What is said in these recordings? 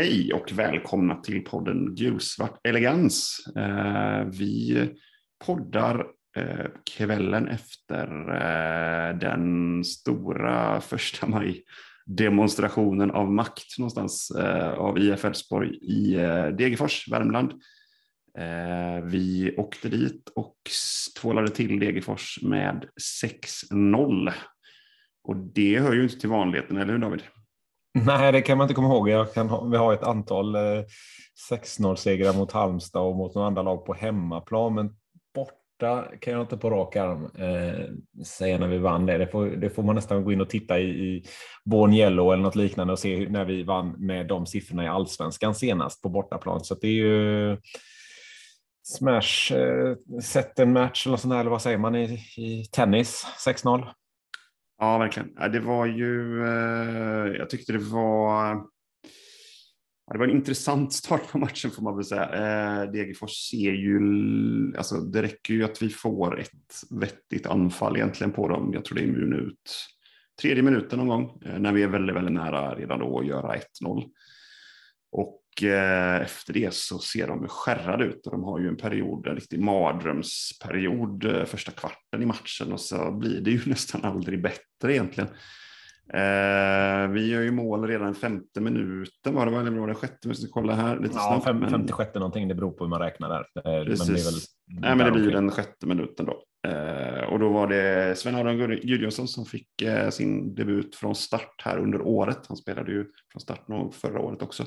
Hej och välkomna till podden Gulsvart elegans. Eh, vi poddar eh, kvällen efter eh, den stora första maj demonstrationen av makt någonstans av IF Elfsborg i Degerfors, Värmland. Vi åkte dit och tvålade till Degerfors med 6-0. Och det hör ju inte till vanligheten, eller hur David? Nej, det kan man inte komma ihåg. Jag kan ha, vi har ett antal eh, 6-0-segrar mot Halmstad och mot några andra lag på hemmaplan, men borta kan jag inte på rak arm eh, säga när vi vann det. Det får, det får man nästan gå in och titta i, i Born Yellow eller något liknande och se hur, när vi vann med de siffrorna i allsvenskan senast på bortaplan. Så det är ju smash, eh, set en match eller sånt här, eller vad säger man i, i tennis? 6-0. Ja, verkligen. Det var ju, eh, jag tyckte det var, det var en intressant start på matchen får man väl säga. Eh, Degerfors ser ju, alltså det räcker ju att vi får ett vettigt anfall egentligen på dem. Jag tror det är minut, tredje minuten någon gång, eh, när vi är väldigt, väldigt nära redan då att göra 1-0. Och Eh, efter det så ser de skärrade ut och de har ju en period, en riktig mardrömsperiod eh, första kvarten i matchen och så blir det ju nästan aldrig bättre egentligen. Eh, vi gör ju mål redan femte minuten var det väl, eller var det sjätte? Vi ska kolla här lite ja, snabbt. Fem, men... 56 någonting, det beror på hur man räknar där. Precis. Men det, är väl Nej, men det blir den sjätte minuten då. Eh, och då var det Sven-Adam Gudjonsson som fick eh, sin debut från start här under året. Han spelade ju från start förra året också.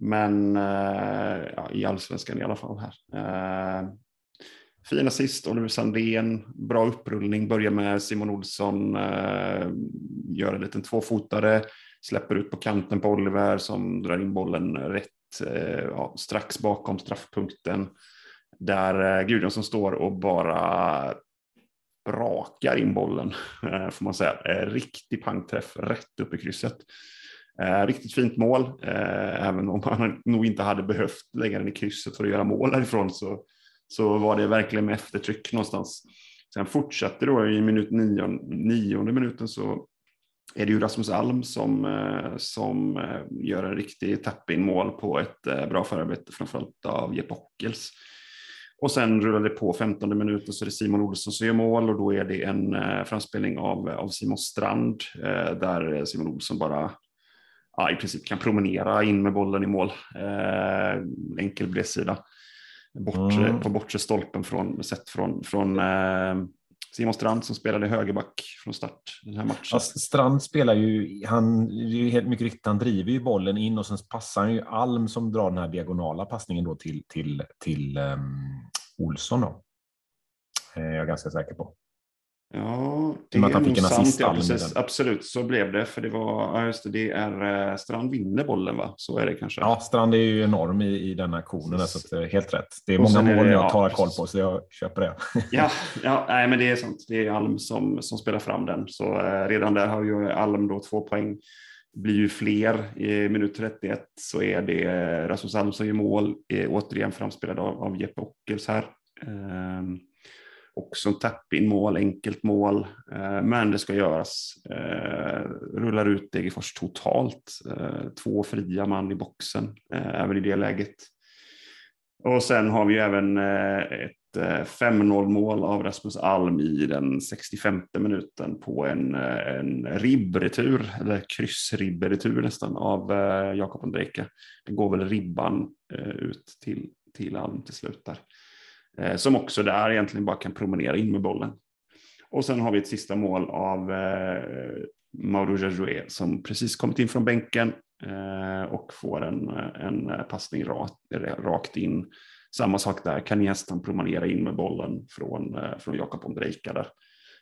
Men eh, ja, i allsvenskan i alla fall här. Eh, fin assist, Oliver Sandén, bra upprullning, börjar med Simon Olsson, eh, gör en liten tvåfotare, släpper ut på kanten på Oliver som drar in bollen rätt eh, ja, strax bakom straffpunkten. Där eh, Gudjonsson står och bara brakar in bollen, eh, får man säga. Riktig pangträff rätt upp i krysset. Eh, riktigt fint mål, eh, även om han nog inte hade behövt lägga den i krysset för att göra mål därifrån så, så var det verkligen med eftertryck någonstans. Sen fortsatte då i minut nio, nionde minuten så är det ju Rasmus Alm som, eh, som eh, gör en riktig tap-in mål på ett eh, bra förarbete framförallt av Jeppe Ockels. Och sen rullar det på 15 minuter så är det Simon Olsson som gör mål och då är det en eh, framspelning av, av Simon Strand eh, där Simon Olsson bara ja, i princip kan promenera in med bollen i mål. Eh, enkel bredsida. Bortre, mm. På bortre stolpen från, sett från, från eh, Simon Strand som spelade högerback från start den här matchen. Ja, Strand spelar ju, han, ju helt mycket riktigt, han driver ju bollen in och sen passar han ju Alm som drar den här diagonala passningen då till, till, till um, Olsson då. Eh, jag är ganska säker på. Ja, det är nog sant. Ja, precis. Absolut, så blev det. För det var, ja, just det, det är eh, Strand vinner bollen, va? Så är det kanske. Ja, Strand är ju enorm i, i den aktionen, så att, eh, helt rätt. Det är många mål jag tar koll på, så jag köper det. ja, ja nej, men det är sant. Det är Alm som, som spelar fram den. Så eh, redan där har ju Alm då två poäng. blir ju fler. I minut 31 så är det eh, Rasmus Alm som gör mål, är återigen framspelad av, av Jeppe Ockels här. Um, också tap-in mål, enkelt mål, eh, men det ska göras. Eh, rullar ut Degerfors totalt. Eh, två fria man i boxen, även i det läget. Och sen har vi även ett 5-0 mål av Rasmus Alm i den 65 minuten på en, en ribbretur, eller kryssribbretur nästan, av Jakob Andrejka. Det går väl ribban ut till, till Alm till slut där. Eh, som också där egentligen bara kan promenera in med bollen. Och sen har vi ett sista mål av eh, Mauro Jajoué som precis kommit in från bänken eh, och får en, en passning rakt, rakt in. Samma sak där, kan nästan promenera in med bollen från, eh, från Jakob Ondrejka där.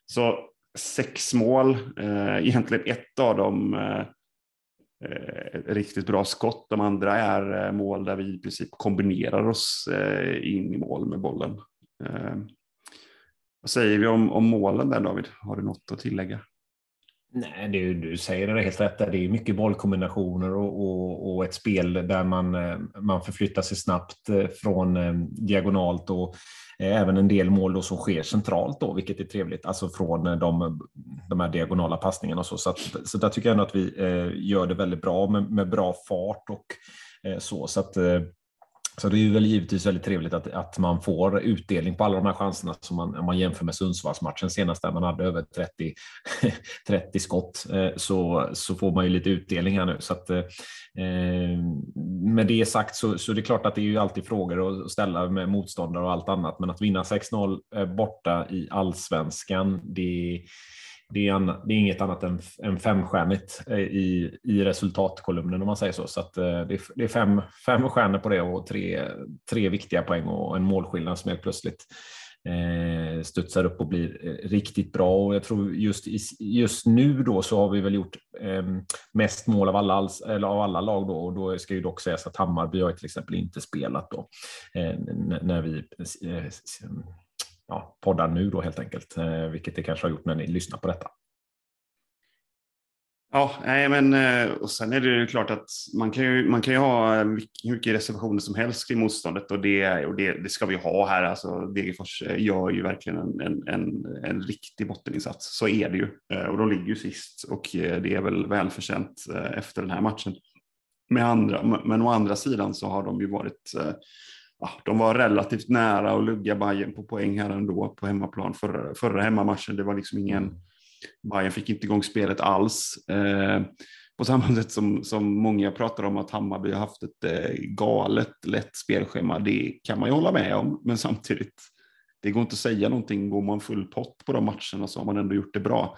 Så sex mål, eh, egentligen ett av dem eh, Eh, riktigt bra skott. De andra är eh, mål där vi i princip kombinerar oss eh, in i mål med bollen. Vad säger vi om, om målen där David? Har du något att tillägga? Nej, det, du säger det helt rätt. Det är mycket bollkombinationer och, och, och, ett spel där man, eh, man förflyttar sig snabbt eh, från eh, diagonalt och även en del mål då som sker centralt då, vilket är trevligt. Alltså från de de här diagonala passningarna och så. Så, att, så där tycker jag ändå att vi gör det väldigt bra med, med bra fart och så. Så att så det är väl givetvis väldigt trevligt att, att man får utdelning på alla de här chanserna som man, om man jämför med Sundsvallsmatchen senast där man hade över 30, 30 skott eh, så, så får man ju lite utdelning här nu. Så att, eh, med det sagt så, så det är klart att det är ju alltid frågor att ställa med motståndare och allt annat, men att vinna 6-0 eh, borta i allsvenskan, det det är, en, det är inget annat än, än femstjärnigt eh, i, i resultatkolumnen om man säger så. Så att, eh, det, är, det är fem, fem stjärnor på det och tre, tre viktiga poäng och en målskillnad som helt plötsligt eh, studsar upp och blir eh, riktigt bra. Och jag tror just, just nu då så har vi väl gjort eh, mest mål av alla, eller av alla lag då och då ska ju dock sägas att Hammarby har till exempel inte spelat då eh, när vi ja, poddar nu då helt enkelt, eh, vilket det kanske har gjort när ni lyssnar på detta. Ja, nej, men eh, och sen är det ju klart att man kan ju, man kan ju ha eh, hur mycket reservationer som helst kring motståndet och det, och det, det ska vi ha här. Alltså, Degerfors eh, gör ju verkligen en, en, en, en riktig botteninsats, så är det ju. Och de ligger ju sist och det är väl välförtjänt efter den här matchen. Med andra, men å andra sidan så har de ju varit ja, de var relativt nära att lugga Bayern på poäng här ändå på hemmaplan förra, förra hemmamatchen. Det var liksom ingen, Bayern fick inte igång spelet alls. Eh, på samma sätt som, som många pratar om att Hammarby har haft ett eh, galet lätt spelschema. Det kan man ju hålla med om, men samtidigt, det går inte att säga någonting. Går man full pott på de matcherna så har man ändå gjort det bra.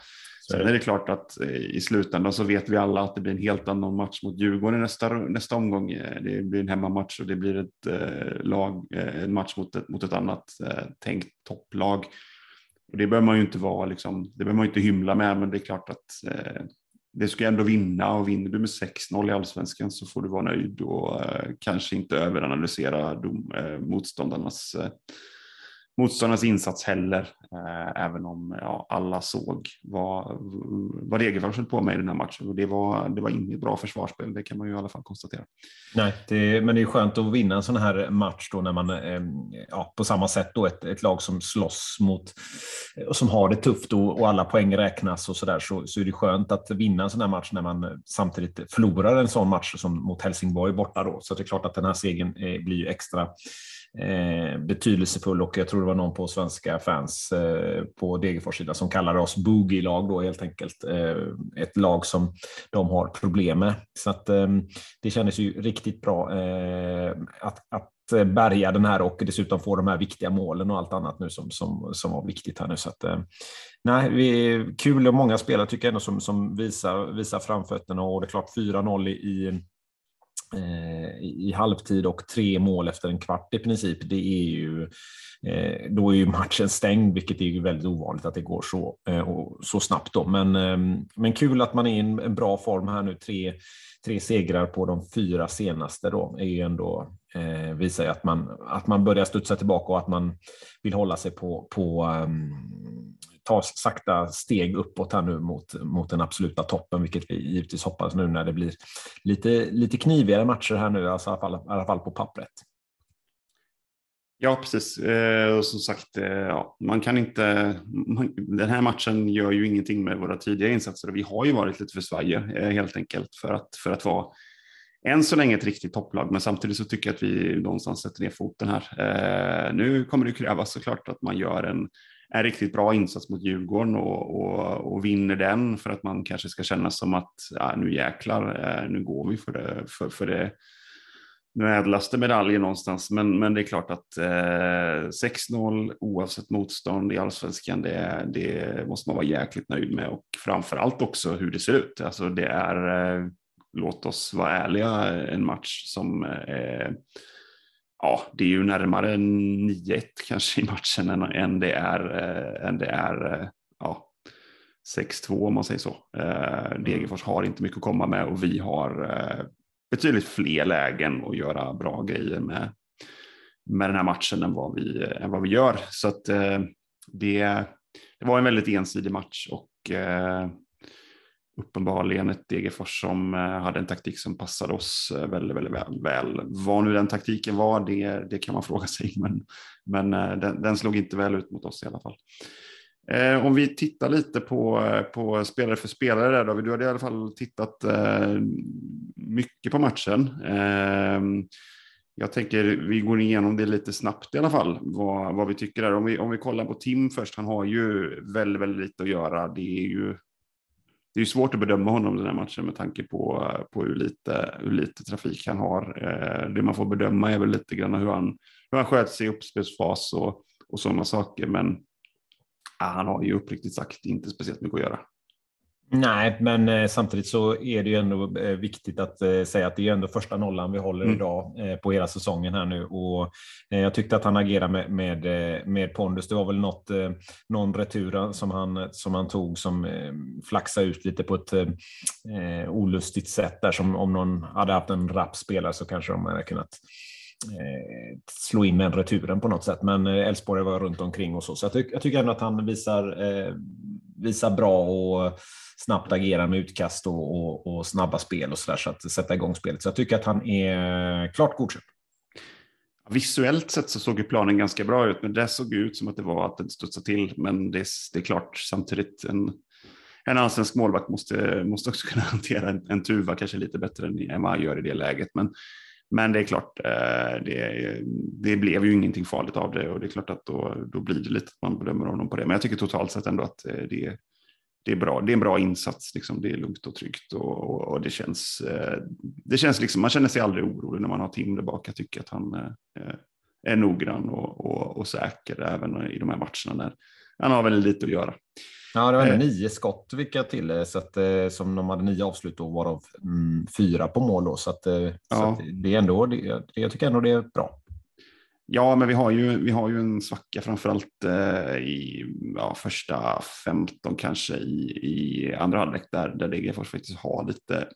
Sen är det klart att eh, i slutändan så vet vi alla att det blir en helt annan match mot Djurgården nästa, nästa omgång. Eh, det blir en hemmamatch och det blir ett eh, lag, eh, en match mot ett, mot ett annat tänkt topplag. Och det behöver man ju inte vara, liksom, det behöver man inte hymla med, men det är klart att eh, det ska ändå vinna och vinner du med 6-0 i allsvenskan så får du vara nöjd och eh, kanske inte överanalysera dom, eh, motståndarnas motståndarnas insats heller, eh, även om ja, alla såg vad, vad Degerfors höll på med i den här matchen. Och det var, det var inget bra försvarsspel, det kan man ju i alla fall konstatera. Nej, det, men det är skönt att vinna en sån här match då när man, eh, ja, på samma sätt då ett, ett lag som slåss mot, eh, och som har det tufft och, och alla poäng räknas och sådär, så, så är det skönt att vinna en sån här match när man samtidigt förlorar en sån match som mot Helsingborg borta då. Så det är klart att den här segern eh, blir ju extra eh, betydelsefull och jag tror det var någon på svenska fans eh, på Degerfors sida som kallade oss boogie-lag då helt enkelt. Eh, ett lag som de har problem med. Så att, eh, det kändes ju riktigt bra eh, att, att eh, bärga den här och dessutom få de här viktiga målen och allt annat nu som, som, som var viktigt här nu. Så att, eh, nej, vi, kul och många spelare tycker jag ändå som, som visar, visar framfötterna och det är klart 4-0 i, Eh, i halvtid och tre mål efter en kvart i princip, det är ju eh, då är ju matchen stängd, vilket är ju väldigt ovanligt att det går så, eh, så snabbt. Då. Men, ehm, men kul att man är i en, bra form här nu. Tre, tre segrar på de fyra senaste då är ju ändå visar ju att man, att man börjar studsa tillbaka och att man vill hålla sig på, på ehm, ta sakta steg uppåt här nu mot, mot den absoluta toppen, vilket vi givetvis hoppas nu när det blir lite, lite knivigare matcher här nu, alltså i, alla fall, i alla fall på pappret. Ja, precis. Eh, som sagt, eh, ja, man kan inte. Man, den här matchen gör ju ingenting med våra tidiga insatser och vi har ju varit lite för svajiga eh, helt enkelt för att för att vara än så länge ett riktigt topplag, men samtidigt så tycker jag att vi någonstans sätter ner foten här. Eh, nu kommer det krävas såklart att man gör en en riktigt bra insats mot Djurgården och, och, och, vinner den för att man kanske ska känna som att ja, nu jäklar, eh, nu går vi för det, för, för det nu ädlaste medaljen någonstans. Men, men det är klart att eh, 6-0 oavsett motstånd i allsvenskan, det, det måste man vara jäkligt nöjd med och framför allt också hur det ser ut. Alltså det är, eh, låt oss vara ärliga, en match som eh, ja, det är ju närmare 9-1 kanske i matchen än, än det är, äh, än det är äh, ja, 6-2 om man säger så. Äh, Degerfors har inte mycket att komma med och vi har betydligt fler lägen att göra bra grejer med, med den här matchen än vad vi, än vad vi gör. Så att det, det var en väldigt ensidig match och uppenbarligen ett Degerfors som eh, hade en taktik som passade oss eh, väldigt, väldigt väl. väl. Vad nu den taktiken var, det, det kan man fråga sig, men, men eh, den, den slog inte väl ut mot oss i alla fall. Om vi tittar lite på, på spelare för spelare där då. Du hade i alla fall tittat mycket på matchen. Ehm, jag tänker vi går igenom det lite snabbt i alla fall, vad, vad vi tycker där. Om vi, om vi kollar på Tim först, han har ju väldigt, väldigt lite att göra. Det är ju det är svårt att bedöma honom den här matchen med tanke på, på hur, lite, hur lite trafik han har. Eh, det man får bedöma är väl lite grann hur han, hur han sköter sig i uppspelsfas och, och sådana saker. Men ja, han har ju uppriktigt sagt inte speciellt mycket att göra. Nej, men eh, samtidigt så är det ju ändå eh, viktigt att eh, säga att det är ändå första nollan vi håller mm. idag på hela säsongen här nu och jag tyckte att han agerade med, med, med pondus. Det var väl något, någon retur som han, som han tog som flaxade ut lite på ett eh, olustigt sätt där som om någon hade haft en rapp spelare så kanske de hade kunnat eh, slå in den returen på något sätt. Men Elfsborg var runt omkring och så. Så jag, tyck, jag tycker ändå att han visar, eh, visar bra och snabbt agerar med utkast och, och, och snabba spel och så där, så att sätta igång spelet. Så jag tycker att han är klart godkänd. Visuellt sett så såg ju planen ganska bra ut, men det såg ut som att det var att den studsade till. Men det, det är klart, samtidigt en, en allsvensk målvakt måste, måste också kunna hantera en, en tuva kanske lite bättre än vad han gör i det läget. Men, men det är klart, eh, det, det blev ju ingenting farligt av det och det är klart att då, då blir det lite att man bedömer honom på det. Men jag tycker totalt sett ändå att eh, det, det är bra. Det är en bra insats. Liksom. Det är lugnt och tryggt och, och, och det känns. Eh, det känns liksom. Man känner sig aldrig orolig när man har Tim. Jag tycker att han eh, är noggrann och, och, och, säker även i de här matcherna när han har väldigt lite att göra. Ja, det var eh. nio skott vilka till så att, eh, som de hade nio avslut och varav mm, fyra på mål då, så att, eh, ja. så att det är ändå. Det, jag tycker ändå det är bra. Ja, men vi har ju, vi har ju en svacka framförallt eh, i ja, första 15 kanske i, i andra halvlek där, där Degerfors faktiskt har lite,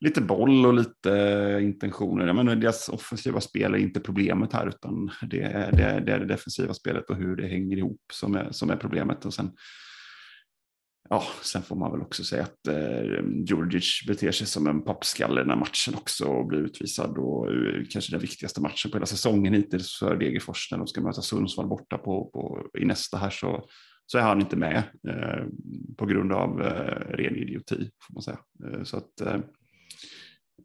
lite boll och lite intentioner. Jag menar, deras offensiva spel är inte problemet här utan det är det, det, är det defensiva spelet och hur det hänger ihop som är, som är problemet. Och sen, Ja, sen får man väl också säga att eh, Djurdjic beter sig som en pappskalle den här matchen också och blir utvisad. Och uh, kanske den viktigaste matchen på hela säsongen hittills för Degerfors när de ska möta Sundsvall borta på, på, i nästa här så, så är han inte med eh, på grund av eh, ren idioti får man säga. Eh, så att eh,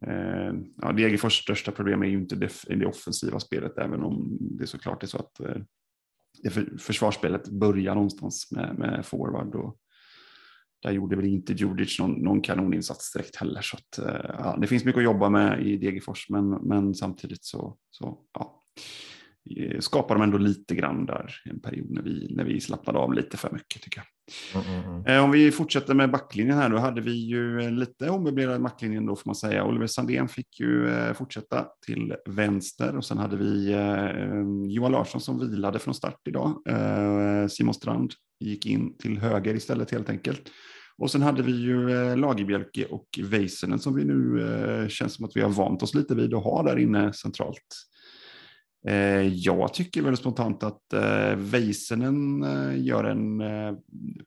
eh ja, Degerfors största problem är ju inte det, det offensiva spelet även om det såklart är så att eh, det för, försvarsspelet börjar någonstans med, med forward och där gjorde väl inte Djurdjic någon, någon kanoninsats direkt heller. Så att, eh, ja, det finns mycket att jobba med i Degerfors, men, men samtidigt så, så ja, eh, skapar de ändå lite grann där en period när vi, när vi slappnade av lite för mycket tycker jag. Mm, mm, mm. Om vi fortsätter med backlinjen här, då hade vi ju lite ommöblerad backlinjen då får man säga. Oliver Sandén fick ju fortsätta till vänster och sen hade vi Johan Larsson som vilade från start idag. Simon Strand gick in till höger istället helt enkelt. Och sen hade vi ju eh, Lagerbjälke och Väisänen som vi nu eh, känns som att vi har vant oss lite vid att ha där inne centralt. Eh, jag tycker väl spontant att eh, Väisänen eh, gör en eh,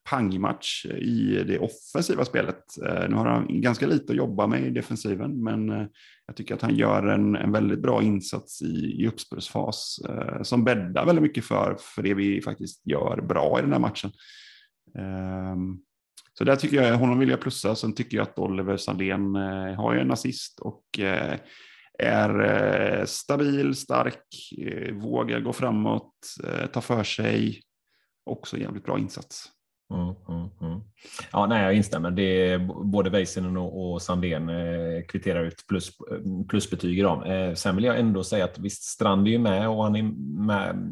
pangmatch i det offensiva spelet. Eh, nu har han ganska lite att jobba med i defensiven, men jag tycker att han gör en, en väldigt bra insats i, i uppspelsfas som bäddar väldigt mycket för, för det vi faktiskt gör bra i den här matchen. Ehm, så där tycker jag, honom vill jag plussa. Sen tycker jag att Oliver Sandén eh, har ju en assist och eh, är eh, stabil, stark, eh, vågar gå framåt, eh, ta för sig. Också jävligt bra insats. Mm, mm, mm. Ja, nej, jag instämmer. Det är, både Väisänen och, och Sandén eh, kvitterar ut plus, eh, plusbetyg idag. Eh, sen vill jag ändå säga att visst, Strand är ju med och han är med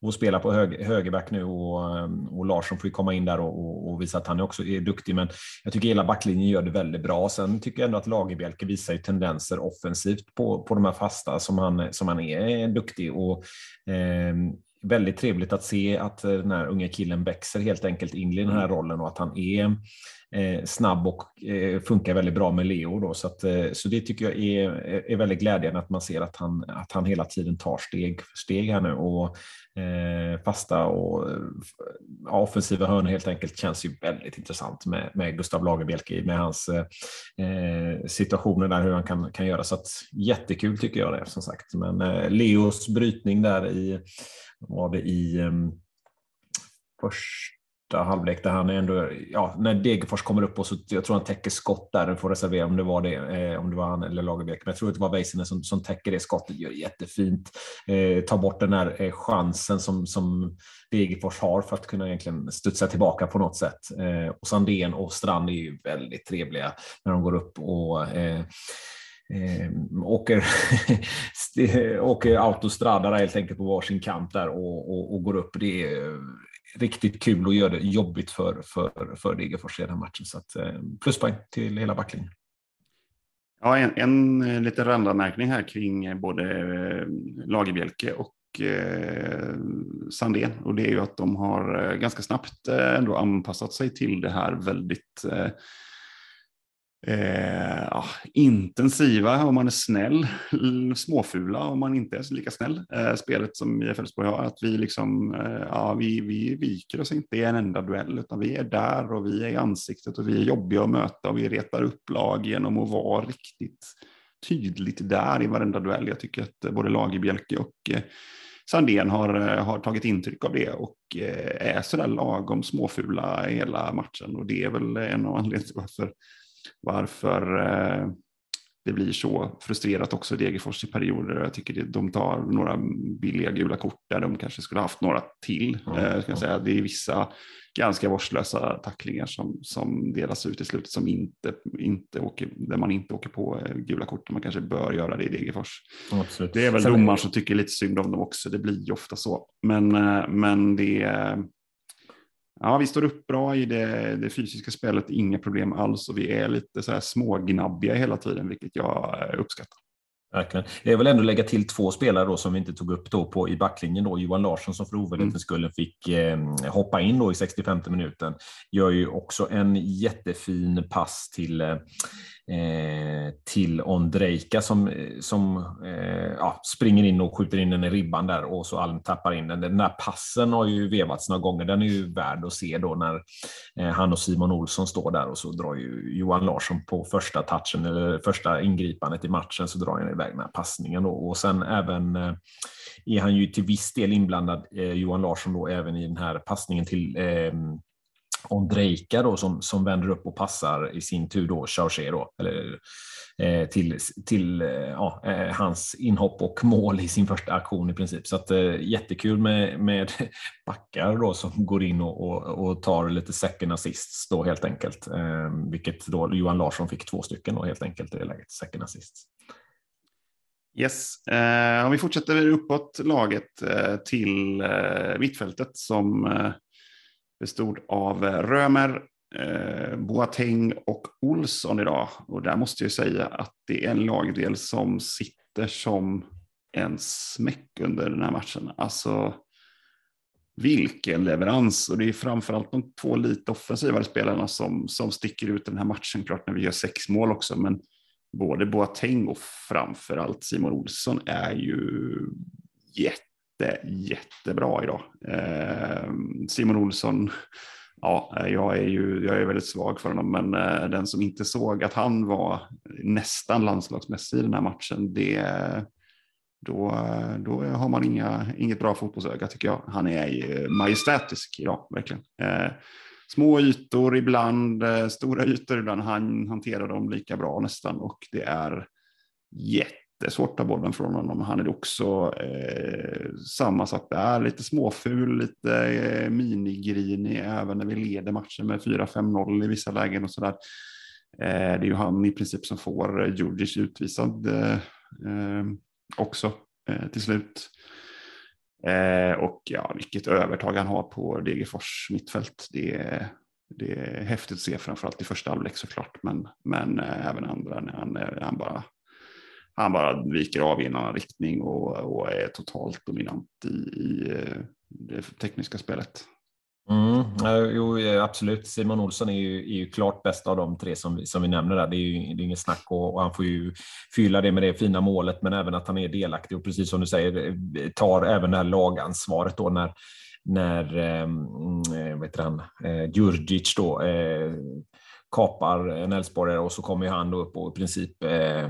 och spelar på hög, högerback nu och, eh, och Larsson får ju komma in där och, och, och, visa att han också är duktig. Men jag tycker hela backlinjen gör det väldigt bra. Sen tycker jag ändå att Lagerbjälke visar ju tendenser offensivt på, på de här fasta som han, som han är duktig. Och, eh, väldigt trevligt att se att eh, den här unga killen växer helt enkelt in i den här mm. rollen och att han är eh, snabb och eh, funkar väldigt bra med Leo. Då. Så, att, eh, så det tycker jag är, är väldigt glädjande att man ser att han, att han hela tiden tar steg för steg här nu. Och, eh, fasta och ja, offensiva hörnor helt enkelt känns ju väldigt intressant med, med Gustav Lagerbielke med hans eh, eh situationer där hur han kan, kan göra. Så att, jättekul tycker jag det som sagt. Men eh, Leos brytning där i var det i ehm, först halvlek där han är ändå, ja, när Degerfors kommer upp och så jag tror han täcker skott där, får reservera om det var det, eh, om det var han eller Lagerbäck, men jag tror att det var Väisänen som, som täcker det skottet, gör jättefint, eh, tar bort den här eh, chansen som, som Degerfors har för att kunna egentligen studsa tillbaka på något sätt. Eh, och Sandén och Strand är ju väldigt trevliga när de går upp och eh, eh, åker, åker autostradare helt enkelt på varsin kant där och, och, och, går upp. Det är riktigt kul och gör det jobbigt för, för, för Degerfors i den här matchen. Så att, eh, pluspoäng till hela backlinjen. Ja, en, en eh, liten randanmärkning här kring eh, både Lagerbjälke och eh, Sandén och det är ju att de har ganska snabbt ändå anpassat sig till det här väldigt eh, ja, intensiva om man är snäll, småfula om man inte är lika snäll. Eh, spelet som IF Elfsborg har, att vi liksom, eh, ja, vi, vi viker oss inte i en enda duell, utan vi är där och vi är i ansiktet och vi är jobbiga att möta och vi retar upp lag genom att vara riktigt tydligt där i varenda duell. Jag tycker att både Lagerbjälke och eh, Sandén har, eh, har tagit intryck av det och eh, är sådär lagom småfula hela matchen och det är väl en av anledningarna till varför varför eh, det blir så frustrerat också i Degerfors i perioder. Jag tycker de tar några billiga gula kort där de kanske skulle haft några till. Mm. Ska jag säga. Det är vissa ganska vårdslösa tacklingar som, som delas ut i slutet som inte, inte åker, där man inte åker på eh, gula kort. Man kanske bör göra det i Degerfors. Absolut. Det är väl domaren som tycker lite synd om dem också. Det blir ju ofta så. Men, men det Ja, vi står upp bra i det, det, fysiska spelet, inga problem alls och vi är lite så här smågnabbiga hela tiden, vilket jag eh, uppskattar. Verkligen. Jag vill ändå lägga till två spelare då som vi inte tog upp då på, i backlinjen. Då. Johan Larsson som för ovanlighetens mm. skull fick eh, hoppa in då i 65 minuten. Gör ju också en jättefin pass till eh, Eh, till Ondrejka som, eh, som eh, ja, springer in och skjuter in den i ribban där och så Alm tappar in den. Den där passen har ju vevats några gånger. Den är ju värd att se då när eh, han och Simon Olsson står där och så drar ju Johan Larsson på första touchen eller första ingripandet i matchen så drar han iväg den här passningen då. och sen även eh, är han ju till viss del inblandad, eh, Johan Larsson då, även i den här passningen till eh, Ondrejka då som, som vänder upp och passar i sin tur då Chargé då, eller, eh, till, till eh, ja, eh, hans inhopp och mål i sin första aktion i princip. Så att, eh, jättekul med, med backar då som går in och, och, och tar lite second assists då helt enkelt. Eh, vilket då Johan Larsson fick två stycken då helt enkelt i det läget, second assists. Yes, eh, om vi fortsätter uppåt laget eh, till eh, mittfältet som eh, bestod av eh, Römer, eh, Boateng och Olsson idag. Och där måste jag säga att det är en lagdel som sitter som en smäck under den här matchen. Alltså vilken leverans och det är framförallt de två lite offensivare spelarna som, som sticker ut den här matchen. Klart när vi gör sex mål också, men både Boateng och framförallt Simon Olsson är ju jätte jätte, jättebra idag. Eh, Simon Olsson, ja, jag är ju jag är väldigt svag för honom, men eh, den som inte såg att han var nästan landslagsmässig i den här matchen, det, då, då har man inga, inget bra fotbollsöga tycker jag. Han är majestätisk idag, verkligen. Eh, små ytor ibland, eh, stora ytor ibland, han hanterar dem lika bra nästan och det är jätte jättesvårt att ta bollen från honom. Han är också eh, samma sak där, lite småful, lite eh, minigrinig även när vi leder matchen med 4-5-0 i vissa lägen och sådär. Eh, det är ju han i princip som får Djurdjic utvisad eh, eh också eh, till slut. Eh, och ja, vilket övertag han har på Degerfors mittfält. Det är, det är häftigt att se, framförallt i första halvlek såklart, men, men eh, även andra när han, när han bara han bara viker av i en annan riktning och, och är totalt dominant i, i eh, det tekniska spelet. Mm, jo, eh, absolut. Simon Olsson är ju, är ju klart bäst av de tre som, som vi nämner där. Det är ju det är inget snack och, och, han får ju fylla det med det fina målet, men även att han är delaktig och precis som du säger eh, tar även det här lagansvaret då när när eh, mm, vad heter han, eh, Djurdjic då eh, kapar en Elfsborgare och så kommer han då upp och i princip eh,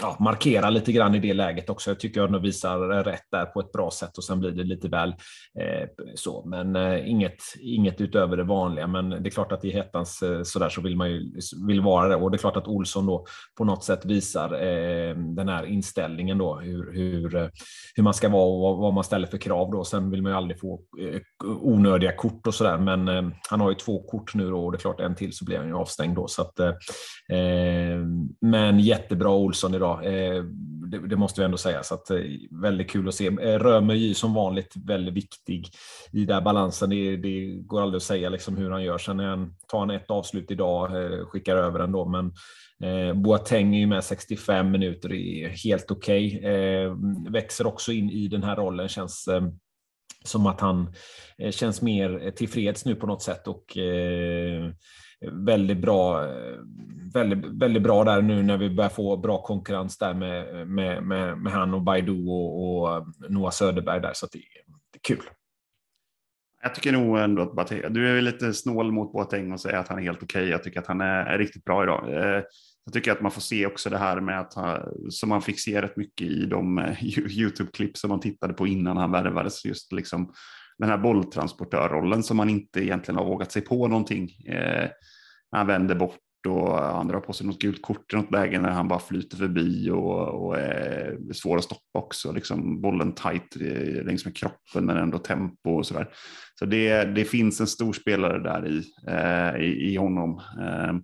ja, markerar lite grann i det läget också. Jag tycker jag de visar rätt där på ett bra sätt och sen blir det lite väl eh, så. Men eh, inget, inget utöver det vanliga. Men det är klart att i hettans eh, sådär så vill man ju vill vara det och det är klart att Olsson då på något sätt visar eh, den här inställningen då hur, hur, eh, hur man ska vara och vad, vad man ställer för krav då. Sen vill man ju aldrig få eh, onödiga kort och sådär, men eh, han har ju två kort nu då och det är klart en till så blir han ju avstängd då. Så att, eh, eh, men jättebra Olsson idag, eh, det, det, måste vi ändå säga. Så att, eh, väldigt kul att se. Eh, Römer ju som vanligt väldigt viktig i den balansen. Det, det, går aldrig att säga liksom hur han gör. Sen han, tar han ett avslut idag, eh, skickar över den då, men Eh, Boateng är ju med 65 minuter, är helt okej. Okay. Eh, växer också in i den här rollen, känns eh, som att han eh, känns mer tillfreds nu på något sätt och eh, väldigt bra, väldigt, väldigt bra där nu när vi börjar få bra konkurrens där med, med, med, med han och Baidu och, och Noah Söderberg där, så det, det är kul. Jag tycker nog ändå att Boateng, du är lite snål mot Boateng och säger att han är helt okej. Okay. Jag tycker att han är, är, riktigt bra idag. Eh, jag tycker att man får se också det här med att ha som man fick se rätt mycket i de eh, YouTube-klipp som man tittade på innan han värvades, just liksom den här bolltransportörrollen som man inte egentligen har vågat sig på någonting. Eh, han vänder bort och han drar på sig något gult kort i något läge när han bara flyter förbi och, och är svår att stoppa också. Liksom bollen tajt eh, längs med kroppen men ändå tempo och sådär. Så det, det finns en stor spelare där i, eh, i, i honom. Eh,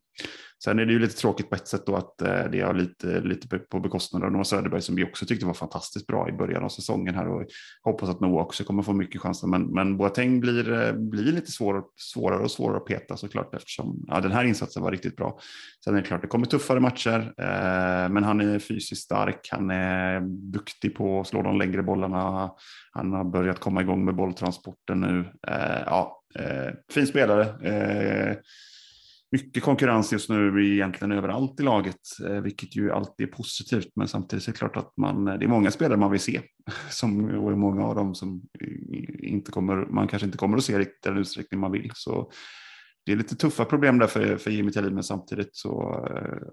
Sen är det ju lite tråkigt på ett sätt då att eh, det är lite, lite på bekostnad av Noah Söderberg som vi också tyckte var fantastiskt bra i början av säsongen här och hoppas att Noah också kommer få mycket chanser. Men, men Boateng blir, eh, blir lite svår, svårare och svårare att peta såklart eftersom ja, den här insatsen var riktigt bra. Sen är det klart det kommer tuffare matcher, eh, men han är fysiskt stark, han är duktig på att slå de längre bollarna, han har börjat komma igång med bolltransporten nu. Eh, ja, eh, fin spelare eh, mycket konkurrens just nu egentligen överallt i laget, eh, vilket ju alltid är positivt. Men samtidigt är det klart att man, eh, det är många spelare man vill se som, och många av dem som eh, inte kommer, man kanske inte kommer att se riktigt den utsträckning man vill. Så det är lite tuffa problem där för, för Jimmy Tillin, men samtidigt så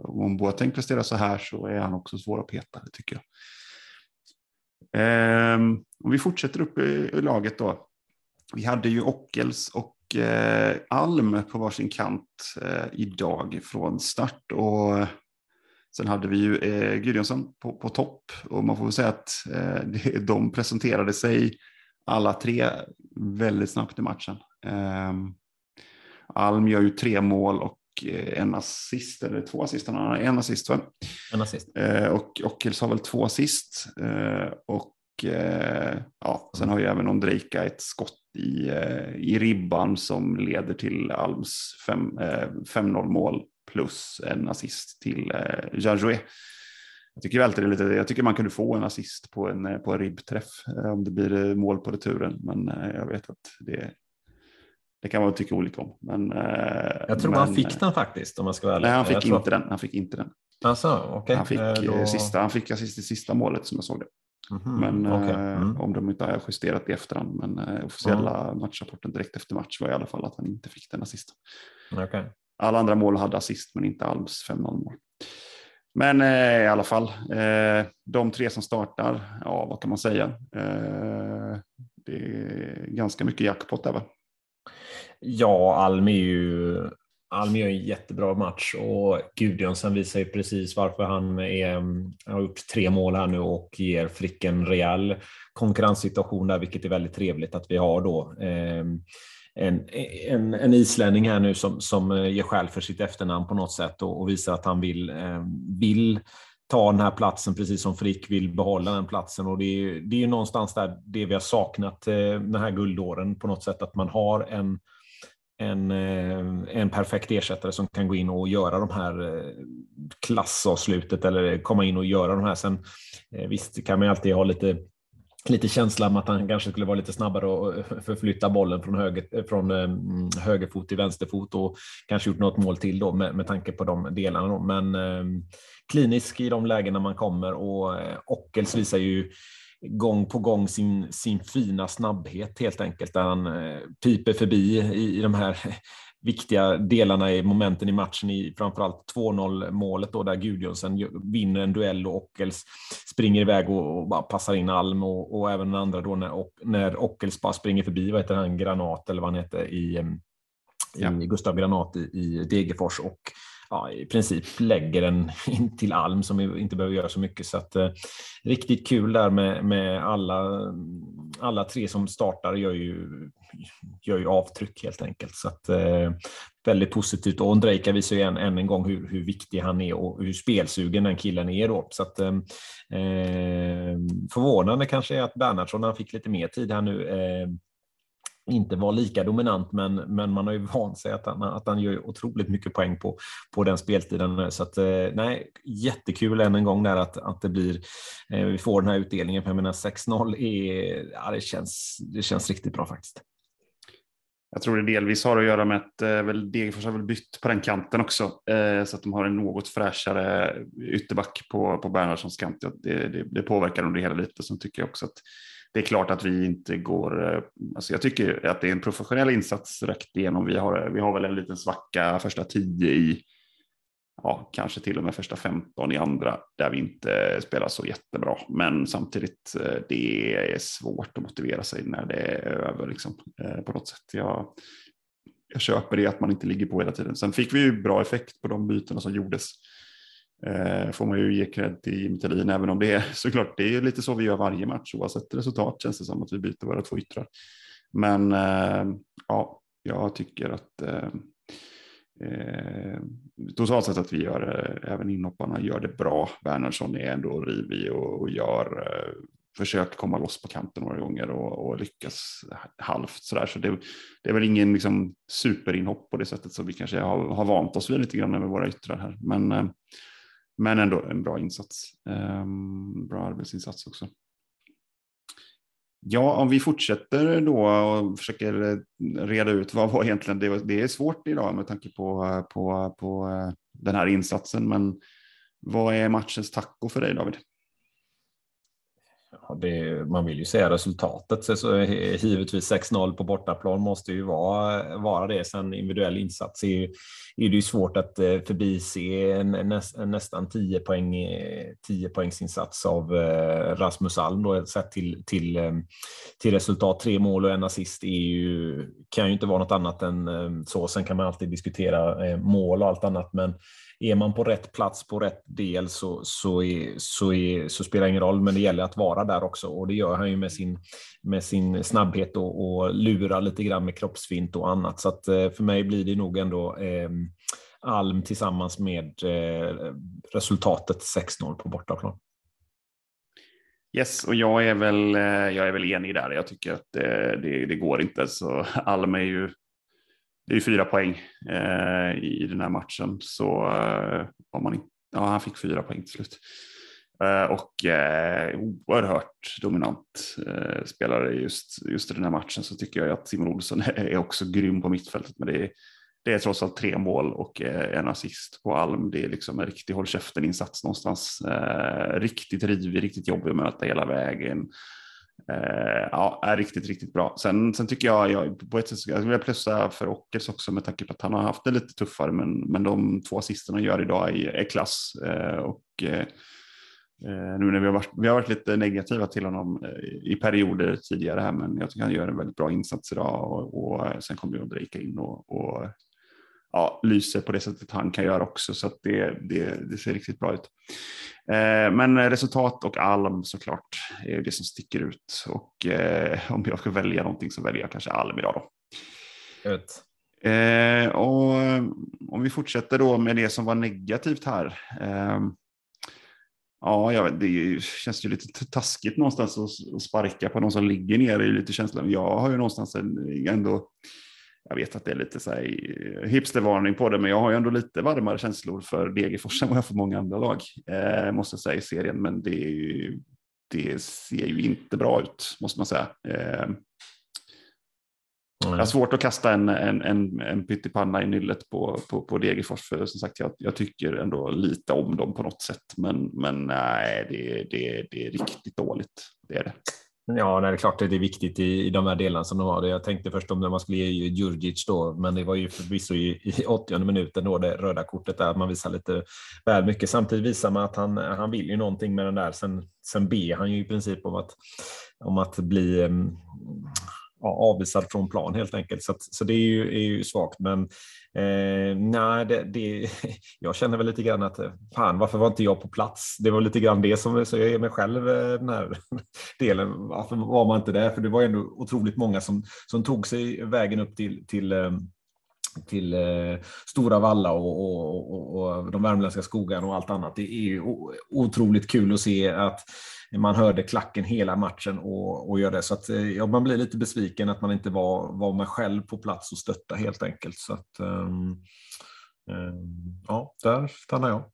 om Boateng presterar så här så är han också svår att peta, det tycker jag. Ehm, om vi fortsätter upp i, i laget då. Vi hade ju Ockels och eh, Alm på varsin kant eh, idag från start. Och sen hade vi ju eh, Gudjonsson på, på topp och man får väl säga att eh, de presenterade sig alla tre väldigt snabbt i matchen. Eh, Alm gör ju tre mål och eh, en assist, eller två assist, han har en assist? En assist. Eh, och Ockels har väl två assist. Eh, och eh, ja, sen har ju även Ondrejka ett skott i, eh, i ribban som leder till Alms 5-0 eh, mål plus en assist till eh, Jajoué. Jag tycker alltid det lite, jag tycker man kunde få en assist på en, på en ribbträff om det blir mål på returen, men jag vet att det, det kan man tycka olika om. Men, jag tror men, han fick den faktiskt om man ska vara ärlig. Nej, han fick, inte den. han fick inte den. Alltså, okay. Han fick, Då... sista, han fick assist i sista målet som jag såg det. Mm, men okay. mm. eh, om de inte har justerat i efterhand. Men eh, officiella mm. matchrapporten direkt efter match var i alla fall att han inte fick den assisten. Okay. Alla andra mål hade assist men inte Alms 5-0 mål. Men eh, i alla fall, eh, de tre som startar, ja vad kan man säga? Eh, det är ganska mycket jackpot där va? Ja, Alm är ju Alm gör en jättebra match och Gudjonsen visar ju precis varför han är, mm, har gjort tre mål här nu och ger Frick en rejäl konkurrenssituation där, vilket är väldigt trevligt att vi har då. Ehm, en, en, en islänning här nu som, som eh, ger skäl för sitt efternamn på något sätt och, och visar att han vill, ehm, vill ta den här platsen precis som Frick vill behålla den platsen och det är, det är någonstans där det vi har saknat eh, den här guldåren på något sätt att man har en en, eh, en perfekt ersättare som kan gå in och göra de här eh, klassavslutet eller komma in och göra de här. Sen eh, visst kan man alltid ha lite lite känsla om att han kanske skulle vara lite snabbare och förflytta bollen från, höger, från mm, högerfot till vänsterfot och kanske gjort något mål till då med, med tanke på de delarna. Då. Men eh, klinisk i de lägena man kommer och eh, Ockels visar ju gång på gång sin, sin fina snabbhet helt enkelt, där han eh, piper förbi i, i de här viktiga delarna i momenten i matchen i framförallt 2-0 målet då där Gudjonsen vinner en duell och Ockels springer iväg och, och bara passar in Alm och, och även den andra då när, när Ockels bara springer förbi, vad heter han, Granat eller vad han heter i, ja. i Gustav Granat i, i Degerfors och ja, i princip lägger den in till Alm som inte behöver göra så mycket. Så att, eh, riktigt kul där med, med alla, alla tre som startar gör ju, gör ju avtryck helt enkelt. Så att, eh, väldigt positivt. Och Ondrejka visar ju än, än en gång hur, hur viktig han är och hur spelsugen den killen är. Då. Så att, eh, eh förvånande kanske är att Bernhardsson, han fick lite mer tid här nu, eh, inte var lika dominant, men, men man har ju vant sig att han, att han gör otroligt mycket poäng på, på den speltiden. Så att, eh, nej, jättekul än en gång där att, att det blir, eh, vi får den här utdelningen. För jag menar 6-0, är, ja, det, känns, det känns riktigt bra faktiskt. Jag tror det delvis har att göra med att eh, väl Degerfors har väl bytt på den kanten också, eh, så att de har en något fräschare ytterback på, på Bernhardssons kant. Det, det, det påverkar nog det hela lite. Sen tycker jag också att det är klart att vi inte går, eh, alltså jag tycker att det är en professionell insats rätt igenom. Vi har, vi har väl en liten svacka första tio i, ja, kanske till och med första 15 i andra där vi inte spelar så jättebra. Men samtidigt, eh, det är svårt att motivera sig när det är över liksom, eh, på något sätt. Jag, jag köper det att man inte ligger på hela tiden. Sen fick vi ju bra effekt på de bytena som gjordes eh, får man ju ge cred till Jimmy Thelin, även om det är såklart, det är lite så vi gör varje match oavsett resultat känns det som att vi byter våra två yttrar. Men eh, ja, jag tycker att eh, eh, totalt sett att vi gör, eh, även inhopparna gör det bra. Bernhardsson är ändå rivig och, och gör eh, försökt komma loss på kanten några gånger och, och lyckas halvt sådär. Så det, det, är väl ingen liksom, superinhopp på det sättet som vi kanske har, har vant oss vid lite grann med våra yttrar här. Men eh, men ändå en bra insats. Um, bra arbetsinsats också. Ja, om vi fortsätter då och försöker eh, reda ut vad var egentligen det, det är svårt idag med tanke på, på, på eh, den här insatsen. Men vad är matchens taco för dig David? Ja, det, man vill ju säga resultatet, så, så eh, givetvis 6-0 på bortaplan måste ju vara, vara det. Sen individuell insats är, är det ju svårt att eh, förbise en, en nästan 10 poäng, eh, 10 poängsinsats av eh, Rasmus Alm då, sett till, till, eh, till resultat. Tre mål och en assist är ju, kan ju inte vara något annat än eh, så. Sen kan man alltid diskutera mål och allt annat, men är man på rätt plats på rätt del så, så, är, så, är, så spelar det ingen roll, men det gäller att vara där också och det gör han ju med sin, med sin snabbhet och, och lura lite grann med kroppsfint och annat. Så att eh, för mig blir det nog ändå eh, Alm tillsammans med eh, resultatet 6-0 på bortaplan. Yes, och jag är väl, eh, jag är väl enig där. Jag tycker att det, det, det går inte. Så Alm är ju det är fyra poäng eh, i den här matchen. Så eh, man ja, han fick fyra poäng till slut. Eh, och eh, oerhört dominant eh, spelare just, just i den här matchen så tycker jag att Simon Olsson är också grym på mittfältet. Men det är, det är trots allt tre mål och eh, en assist på Alm. Det är liksom en riktig håll käften-insats någonstans. Eh, riktigt rivig, riktigt jobbig att möta hela vägen. Eh, ja, är riktigt, riktigt bra. Sen, sen tycker jag, jag på ett sätt, jag vill plussa för Ockels också med tanke på att han har haft det lite tuffare, men, men de två assisterna gör idag är, är klass. Eh, och eh, eh, nu när vi har, varit, vi har varit lite negativa till honom eh, i perioder tidigare här, men jag tycker han gör en väldigt bra insats idag och, och sen kommer Ulrika in och, och ja, lyser på det sättet han kan göra också, så det, det, det ser riktigt bra ut. Eh, men resultat och Alm såklart är det som sticker ut och eh, om jag ska välja någonting så väljer jag kanske Alm idag då. Eh, och om vi fortsätter då med det som var negativt här. Eh, ja, jag vet, det känns ju lite taskigt någonstans att sparka på någon som ligger ner. Det är lite känslan. Jag har ju någonstans ändå jag vet att det är lite så här eh, hipstervarning på det, men jag har ju ändå lite varmare känslor för Degerfors än vad jag för många andra lag, eh, måste jag säga i serien, men det, ju, det, ser ju inte bra ut, måste man säga. Eh, jag har svårt att kasta en, en, en, en pyttipanna i nyllet på, på, på Degerfors, för som sagt, jag, jag, tycker ändå lite om dem på något sätt, men, men nej, det, det, det är riktigt dåligt. Det är det. Ja, det är klart att det är viktigt i, i de här delarna som de har. Jag tänkte först om när man skulle ge Djurdjic då, men det var ju förvisso i, i 80 minuten då det röda kortet där man visar lite väl mycket. Samtidigt visar man att han, han vill ju någonting med den där. Sen, sen ber han ju i princip om att, om att bli mm, ja, avvisad från plan helt enkelt. Så, att, så det är ju, är ju svagt. Men eh, nej, det, det, jag känner väl lite grann att fan, varför var inte jag på plats? Det var lite grann det som så jag ger mig själv eh, den här delen. Varför var man inte där? För det var ändå otroligt många som, som tog sig vägen upp till, till eh, till eh, Stora Valla och, och, och, och, de värmländska skogarna och allt annat. Det är ju otroligt kul att se att man hörde klacken hela matchen och, och gör det. Så att, eh, ja, man blir lite besviken att man inte var, var med själv på plats och stötta helt enkelt. Så att, um, um, ja, där stannar jag.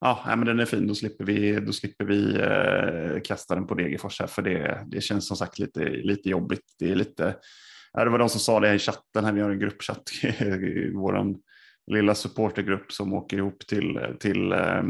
Ja, men den är fin. Då slipper vi, då slipper vi eh, kasta den på Degerfors här, för det, det känns som sagt lite, lite jobbigt. Det är lite, det var de som sa det i chatten här, vi har en gruppchatt i vår lilla supportergrupp som åker ihop till, till eh,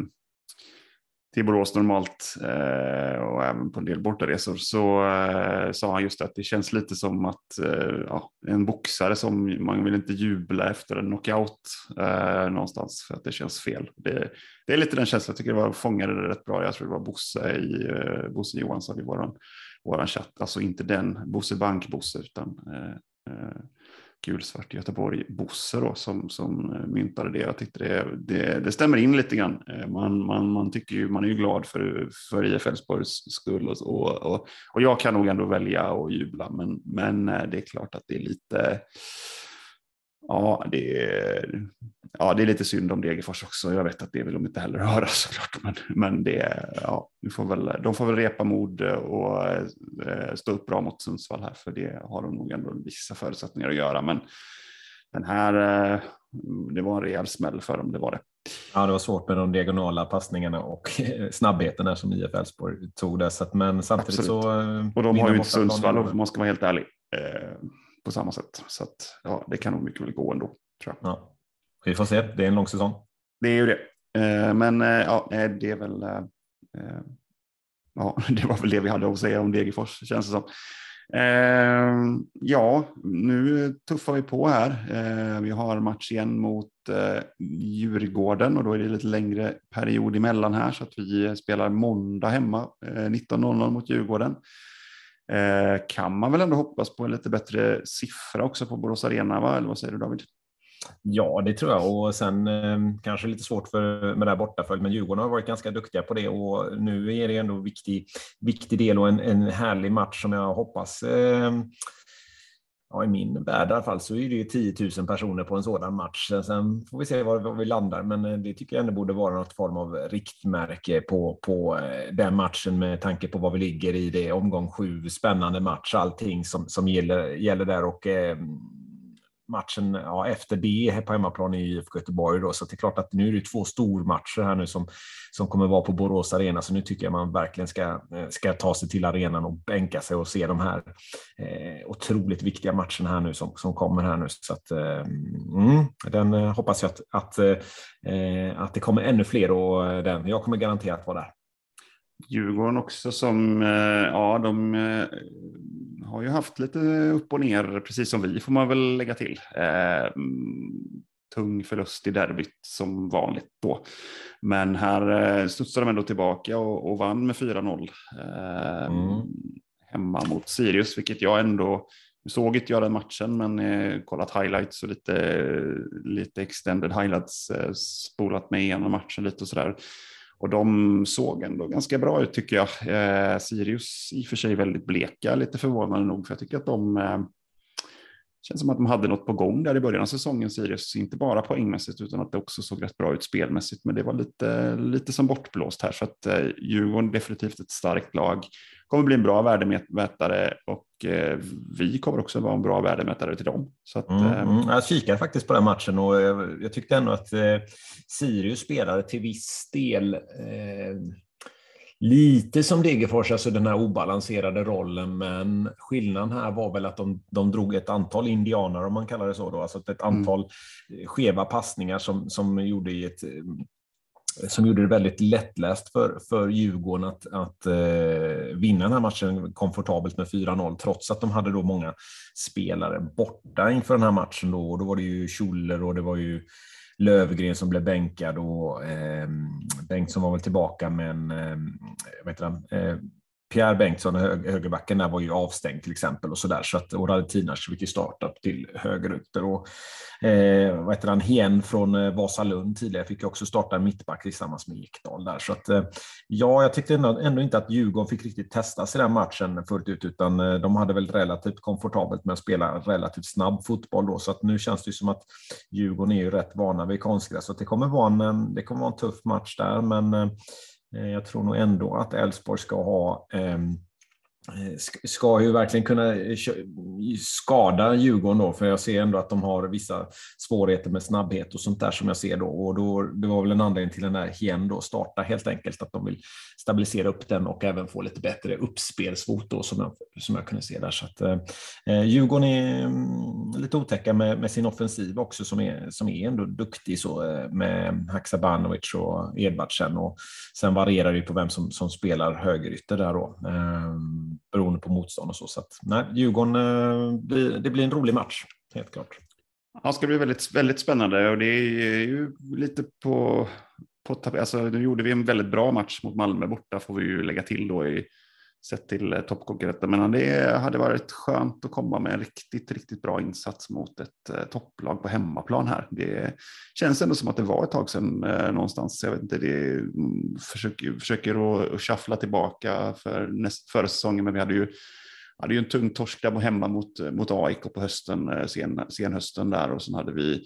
till Borås normalt eh, och även på en del bortaresor så eh, sa han just att det känns lite som att ja, en boxare som man vill inte jubla efter en knockout eh, någonstans för att det känns fel. Det, det är lite den känslan, jag tycker det var fångade det rätt bra. Jag tror det var Bosse, i, Bosse Johansson i våran, vår chatt, alltså inte den Bosse Bank-Bosse utan eh, eh gulsvart Göteborg-Bosse då, som, som eh, myntade det. Jag tyckte det, det, det, stämmer in lite grann. Eh, man, man, man, tycker ju, man är ju glad för, för IF Elfsborgs skull och, och, och, och jag kan nog ändå välja att jubla, men, men eh, det är klart att det är lite Ja, det är, ja, det är lite synd om Degerfors också. Jag vet att det vill de inte heller höra såklart, men, men det, ja, vi får väl, de får väl repa mod och eh, stå upp bra mot Sundsvall här, för det har de nog ändå vissa förutsättningar att göra. Men den här, eh, det var en rejäl smäll för dem, det var det. Ja, det var svårt med de diagonala passningarna och snabbheten där som IF Elfsborg tog det. Så att, men samtidigt Absolut. så. Eh, och de har ju inte Sundsvall om man ska vara helt ärlig på samma sätt. Så att, ja, det kan nog mycket väl gå ändå. Tror jag. Ja. Vi får se, det är en lång säsong. Det är ju det. Eh, men eh, ja, det är väl. Eh, ja, det var väl det vi hade att säga om Degerfors känns det som. ja, nu tuffar vi på här. vi har match igen mot Djurgården och då är det lite längre period emellan här så att vi spelar måndag hemma 19.00 mot Djurgården. Eh, kan man väl ändå hoppas på en lite bättre siffra också på Borås Arena, va? eller vad säger du David? Ja, det tror jag. Och sen eh, kanske lite svårt för, med det här bortaföljd, men Djurgården har varit ganska duktiga på det och nu är det ändå en viktig, viktig del och en, en härlig match som jag hoppas eh, ja, i min värld i alla fall så är det ju 10 000 personer på en sådan match. Sen får vi se var, var vi landar, men eh, det tycker jag ändå borde vara något form av riktmärke på, på eh, den matchen med tanke på var vi ligger i det omgång sju, spännande match, allting som, som gäller, gäller där och eh, matchen ja, efter det på hemmaplan i IFK Göteborg. Då, så det är klart att nu är det två stormatcher här nu som, som kommer vara på Borås Arena, så nu tycker jag man verkligen ska, eh, ska ta sig till arenan och bänka sig och se de här eh, otroligt viktiga matcherna här nu som, som kommer här nu. Så att, eh, mm, den eh, hoppas jag att, att, eh, att det kommer ännu fler och eh, den, jag kommer garanterat vara där. Djurgården också som, eh, ja de eh, har ju haft lite upp och ner, precis som vi får man väl lägga till. Eh, tung förlust i derbyt som vanligt då. Men här studsade de ändå tillbaka och, och vann med 4-0 mm. hemma mot Sirius, vilket jag ändå såg inte jag den matchen, men eh, kollat highlights och lite, lite extended highlights, eh, spolat mig igenom matchen lite och sådär. Och de såg ändå ganska bra ut tycker jag. Eh, Sirius i och för sig väldigt bleka, lite förvånande nog, för jag tycker att de eh, känns som att de hade något på gång där i början av säsongen, Sirius. Inte bara poängmässigt utan att det också såg rätt bra ut spelmässigt. Men det var lite, lite som bortblåst här så att eh, Djurgården definitivt ett starkt lag. Kommer bli en bra värdemätare och eh, vi kommer också vara en bra värdemätare till dem. Så att, mm, eh, mm. Jag kikade faktiskt på den matchen och jag, jag tyckte ändå att eh, Sirius spelade till viss del eh, lite som Degerfors, alltså den här obalanserade rollen, men skillnaden här var väl att de, de drog ett antal indianer, om man kallar det så, då, alltså ett mm. antal mm. skeva passningar som, som gjorde i ett som gjorde det väldigt lättläst för, för Djurgården att, att eh, vinna den här matchen komfortabelt med 4-0, trots att de hade då många spelare borta inför den här matchen. Då, då var det ju Schuller och det var ju Lövgren som blev bänkad och eh, Bengtsson var väl tillbaka, men ehm, eh, vet han? Pierre Bengtsson, högerbacken, där var ju avstängd till exempel och sådär. Så att, och då hade ju starta till högerytter. Och, eh, vad heter han, Hien från eh, Vasalund tidigare fick ju också starta mittback tillsammans med Ekdal där. Så att, eh, ja, jag tyckte ändå, ändå, inte att Djurgården fick riktigt testas i den matchen fullt ut, utan eh, de hade väl relativt komfortabelt med att spela relativt snabb fotboll då. Så att nu känns det som att Djurgården är ju rätt vana vid konstgräs. Så det kommer vara en, eh, det kommer vara en tuff match där, men Eh, Eh, jag tror nog ändå att Elfsborg ska ha ehm, Eh, ska ju verkligen kunna eh, skada Djurgården då, för jag ser ändå att de har vissa svårigheter med snabbhet och sånt där som jag ser då. Och då, det var väl en anledning till den där Hien då starta helt enkelt, att de vill stabilisera upp den och även få lite bättre uppspelsfot då som jag, som jag kunde se där. Så att, eh, eh Djurgården är mm, lite otäcka med, med, sin offensiv också som är, som är ändå duktig så med Haksabanovic och Edvardsen och sen varierar det ju på vem som, som spelar högerytter där då. Eh, beroende på motstånd och så. så att, nej, Djurgården, eh, det blir en rolig match, helt klart. Ja, det ska bli väldigt, väldigt spännande och det är ju lite på, på alltså, nu gjorde vi en väldigt bra match mot Malmö borta får vi ju lägga till då i sett till eh, toppkonkurrenter. Men det hade varit skönt att komma med en riktigt, riktigt bra insats mot ett eh, topplag på hemmaplan här. Det känns ändå som att det var ett tag sedan eh, någonstans. Jag vet inte, det mm, försöker, försöker att shuffla tillbaka för näst, förra säsongen, men vi hade ju hade ju en tung torsk där hemma mot, mot AIK på hösten, sen, sen hösten där och sen hade vi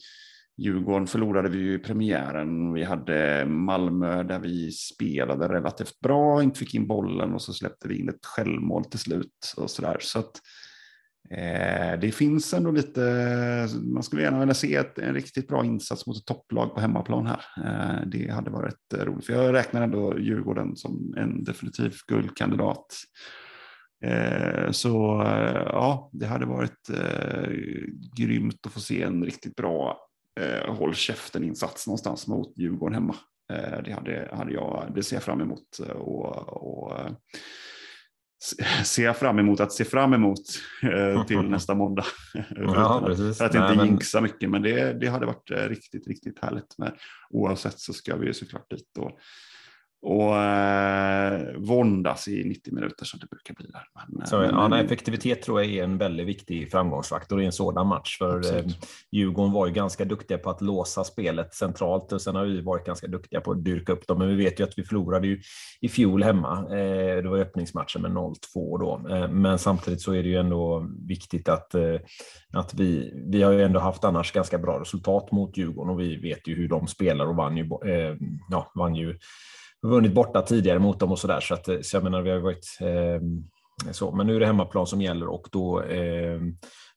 Djurgården förlorade vi ju i premiären. Vi hade Malmö där vi spelade relativt bra, inte fick in bollen och så släppte vi in ett självmål till slut och så där. Så att eh, det finns ändå lite, man skulle gärna vilja se ett, en riktigt bra insats mot ett topplag på hemmaplan här. Eh, det hade varit eh, roligt, för jag räknar ändå Djurgården som en definitiv guldkandidat. Eh, så eh, ja, det hade varit eh, grymt att få se en riktigt bra eh, håll käften-insats någonstans mot Djurgården hemma. Eh, det, hade, hade jag, det ser jag fram emot. Eh, och, och eh, ser jag fram emot att se fram emot eh, till nästa måndag. Ja, precis. För att inte Nej, jinxa mycket, men det, det hade varit riktigt, riktigt härligt. Men oavsett så ska vi såklart dit och och eh, våndas i 90 minuter som det brukar bli. Där. Men, så, men, ja, effektivitet tror jag är en väldigt viktig framgångsfaktor i en sådan match. För eh, Djurgården var ju ganska duktiga på att låsa spelet centralt och sen har vi varit ganska duktiga på att dyrka upp dem. Men vi vet ju att vi förlorade ju i fjol hemma. Eh, det var öppningsmatchen med 0-2 då. Eh, men samtidigt så är det ju ändå viktigt att, eh, att vi, vi har ju ändå haft annars ganska bra resultat mot Djurgården och vi vet ju hur de spelar och vann ju, eh, ja, vann ju vunnit borta tidigare mot dem och så där. Så, att, så jag menar, vi har varit eh, så. Men nu är det hemmaplan som gäller och då, eh,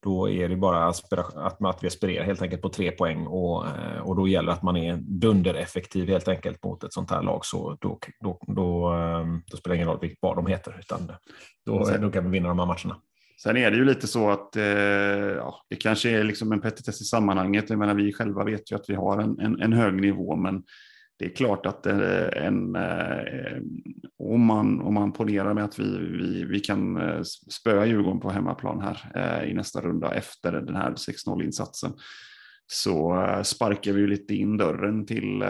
då är det bara att, att vi aspirerar helt enkelt på tre poäng och, eh, och då gäller att man är dundereffektiv helt enkelt mot ett sånt här lag. Så då, då, då, ehm, då spelar det ingen roll vad de heter, utan då, då kan vi vinna de här matcherna. Sen är det ju lite så att eh, ja, det kanske är liksom en petitess i sammanhanget. Jag menar, vi själva vet ju att vi har en, en, en hög nivå, men det är klart att eh, en, eh, om, man, om man ponerar med att vi, vi, vi kan eh, spöa Djurgården på hemmaplan här i nästa runda efter den här 6-0 insatsen så sparkar vi ju lite in dörren till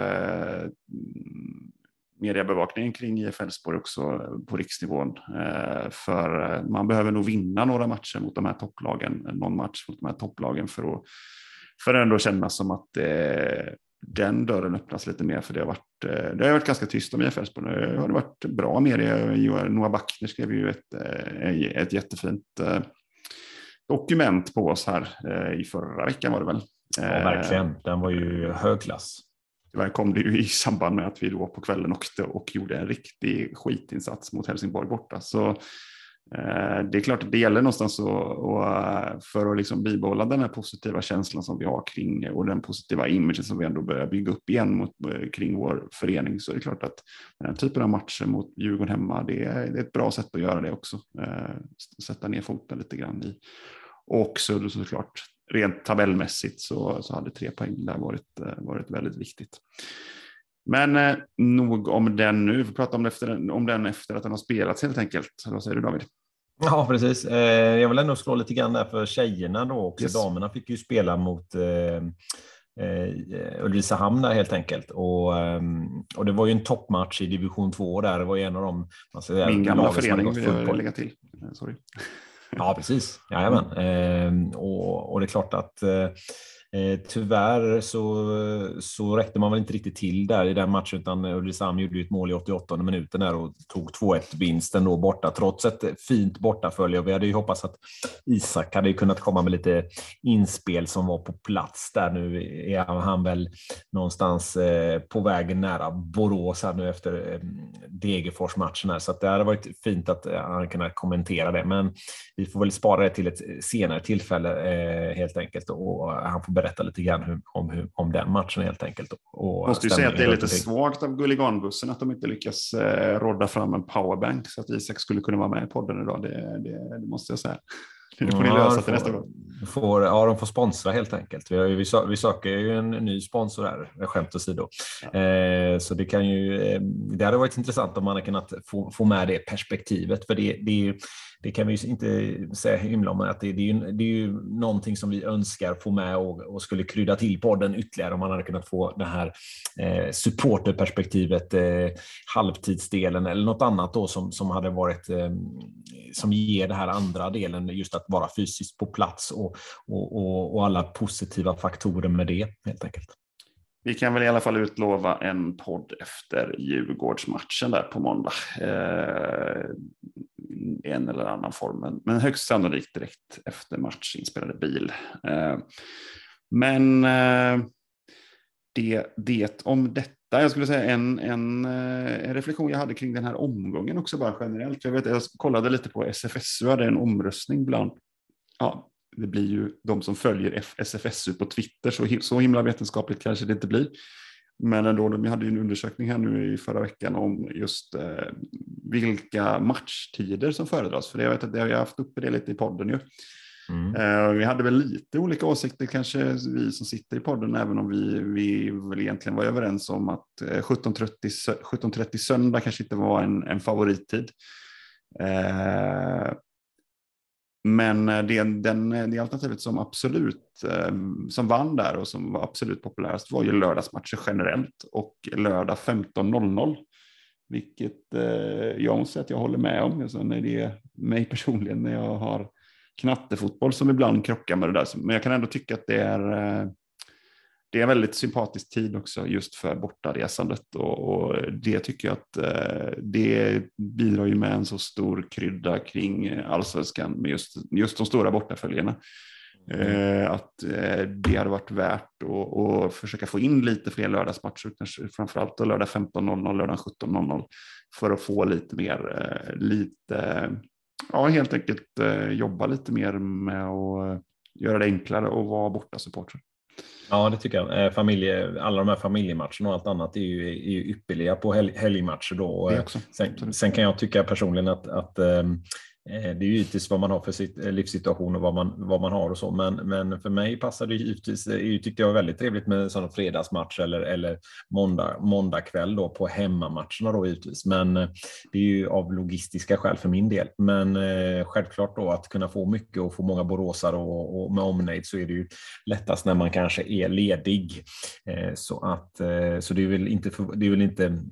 mediebevakningen kring IF Elfsborg också på riksnivån. För man behöver nog vinna några matcher mot de här topplagen, någon match mot de här topplagen för att för att ändå känna som att den dörren öppnas lite mer för det har varit, eh, det har varit ganska tyst om IF Elfsborg. Nu har det varit bra medier. Noah Backner skrev ju ett, eh, ett jättefint eh, dokument på oss här i förra veckan var det väl. Ja, verkligen. Den var ju högklass. Tyvärr kom det ju i samband med att vi då på kvällen åkte och gjorde en riktig skitinsats mot Helsingborg borta. Så Eh, det är klart att det gäller någonstans och, för att liksom bibehålla den här positiva känslan som vi har kring och den positiva imagen som vi ändå börjar bygga upp igen mot, eh, kring vår förening så är det klart att den här typen av matcher mot Djurgården hemma det är, det är ett bra sätt att göra det också. Eh, sätta ner foten lite grann i. Och så såklart rent tabellmässigt så, så hade tre poäng där varit, varit väldigt viktigt. Men eh, nog om den nu. Vi får prata om, det efter, om den efter att den har spelats helt enkelt. Vad säger du David? Ja, precis. Eh, jag vill ändå slå lite grann där för tjejerna då också. Yes. Damerna fick ju spela mot eh, eh, Ulricehamn där helt enkelt. Och, eh, och det var ju en toppmatch i division 2 där. Det var ju en av de... Säga, Min gamla förening vill jag lägga till. Eh, sorry. Ja, precis. Jajamän. Eh, och, och det är klart att eh, tyvärr så, så räckte man väl inte riktigt till där i den matchen utan Ulricehamn gjorde ett mål i 88 minuten där och tog 2-1 vinsten då borta trots ett fint bortafölje. Och vi hade ju hoppats att Isak hade kunnat komma med lite inspel som var på plats där. Nu är han väl någonstans eh, på vägen nära Borås här nu efter eh, Degerfors-matchen här så att det hade varit fint att eh, han kunnat kommentera det. Men vi får väl spara det till ett senare tillfälle helt enkelt och han får berätta lite grann hur, om, hur, om den matchen helt enkelt. Och Måste ju säga att det är lite svagt av Gulliganbussen att de inte lyckas eh, rodda fram en powerbank så att Isak skulle kunna vara med i podden idag. Det, det, det måste jag säga. Det får ni lösa till nästa gång. Får, ja, de får sponsra helt enkelt. Vi, har, vi, sö, vi söker ju en ny sponsor här, skämt åsido. Ja. Eh, så det kan ju, eh, det hade varit intressant om man hade kunnat få, få med det perspektivet. För det, det, det kan vi ju inte säga himla om, att det, det, är ju, det är ju någonting som vi önskar få med och, och skulle krydda till podden ytterligare om man hade kunnat få det här eh, supporterperspektivet, eh, halvtidsdelen eller något annat då som, som hade varit eh, som ger det här andra delen, just att vara fysiskt på plats och, och, och, och alla positiva faktorer med det helt enkelt. Vi kan väl i alla fall utlova en podd efter Djurgårdsmatchen där på måndag. Eh, en eller annan form, men högst sannolikt direkt efter match inspelade bil. Eh, men eh, det, det om detta. Jag skulle säga en, en, eh, en, reflektion jag hade kring den här omgången också bara generellt. Jag, vet, jag kollade lite på SFSU, hade en omröstning bland, ja, det blir ju de som följer SFSU på Twitter, så, så himla vetenskapligt kanske det inte blir. Men ändå, de hade ju en undersökning här nu i förra veckan om just eh, vilka matchtider som föredras. För jag vet att jag har haft uppe det lite i podden ju. Mm. Eh, vi hade väl lite olika åsikter kanske vi som sitter i podden, även om vi, vi väl egentligen var överens om att eh, 17.30 17 söndag kanske inte var en, en favorittid. Eh, men eh, det, den, eh, det alternativet som absolut eh, som vann där och som var absolut populärast var ju lördagsmatcher generellt och lördag 15.00. Vilket jag måste säga att jag håller med om. Alltså, Sen är det mig personligen när jag har knattefotboll som ibland krockar med det där. Men jag kan ändå tycka att det är det är en väldigt sympatisk tid också just för bortaresandet och, och det tycker jag att eh, det bidrar ju med en så stor krydda kring allsvenskan med just, just de stora bortaföljerna. Eh, att eh, det hade varit värt att försöka få in lite fler lördagsmatcher, kanske framförallt lördag 15.00, lördag 17.00 för att få lite mer, eh, lite, ja helt enkelt eh, jobba lite mer med att göra det enklare att vara borta supporter. Ja, det tycker jag. Eh, familje, alla de här familjematcherna och allt annat är ju, är ju ypperliga på helg, helgmatcher. Då. Sen, sen, kan jag tycka personligen att, att ehm, Eh, Eh, det är ju givetvis vad man har för sitt eh, livssituation och vad man, vad man har och så, men, men för mig passar det givetvis, det tyckte jag var väldigt trevligt med sån fredagsmatch eller, eller måndag, måndag kväll då på hemmamatcherna då givetvis, men eh, det är ju av logistiska skäl för min del. Men eh, självklart då att kunna få mycket och få många boråsare och, och med omnejd så är det ju lättast när man kanske är ledig. Eh, så att, eh, så det är väl inte, för, det är väl inte mm,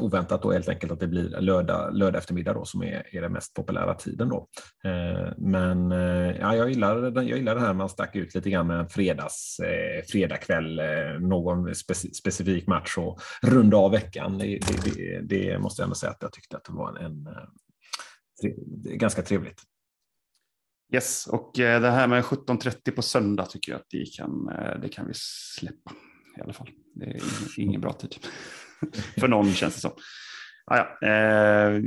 oväntat då helt enkelt att det blir lördag, lördag eftermiddag då som är, är det mest populära tiden tiden då. Eh, men eh, ja, jag, gillar, jag gillar det här man stack ut lite grann med en fredags, eh, fredagkväll, eh, någon speci specifik match och runda av veckan. Det, det, det, det, måste jag ändå säga att jag tyckte att det var en, en ganska trevligt. Yes, och det här med 17.30 på söndag tycker jag att det kan, det kan vi släppa i alla fall. Det är ingen, ingen bra tid. För någon känns det som. Ah, ja, eh,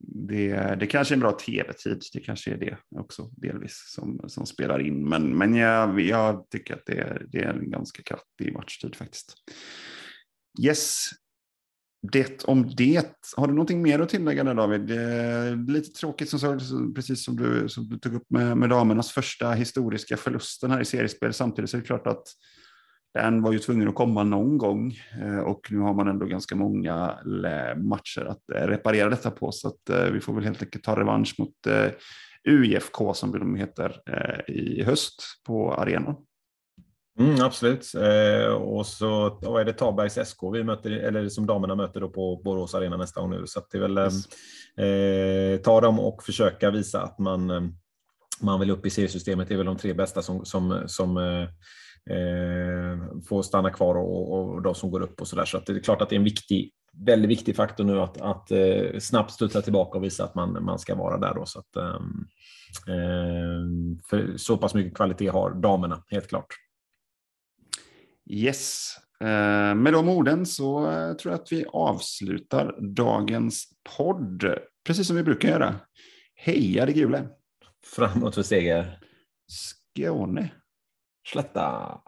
det, det kanske är en bra tv-tid, det kanske är det också delvis som, som spelar in. Men, men jag, jag tycker att det är, det är en ganska kraftig matchtid faktiskt. Yes, det om det. Har du någonting mer att tillägga där David? Det är lite tråkigt som precis som du, som du tog upp med, med damernas första historiska förlusten här i seriespel. Samtidigt så är det klart att den var ju tvungen att komma någon gång eh, och nu har man ändå ganska många matcher att eh, reparera detta på så att eh, vi får väl helt enkelt ta revansch mot UIFK som de heter i höst på arenan. Mm, absolut. Eh, och så vad är det Tabergs SK vi möter, eller som damerna möter då på Borås Arena nästa gång nu. Så det är väl yes. eh, ta dem och försöka visa att man, man vill upp i seriesystemet. Det är väl de tre bästa som, som, som eh, eh, får stanna kvar och, och de som går upp och så där. Så att det är klart att det är en viktig, väldigt viktig faktor nu att, att eh, snabbt studsa tillbaka och visa att man, man ska vara där då. Så att, eh, så pass mycket kvalitet har damerna, helt klart. Yes, eh, med de orden så eh, tror jag att vi avslutar dagens podd, precis som vi brukar göra. Heja det gula! Framåt för seger! Skåne! Slätta!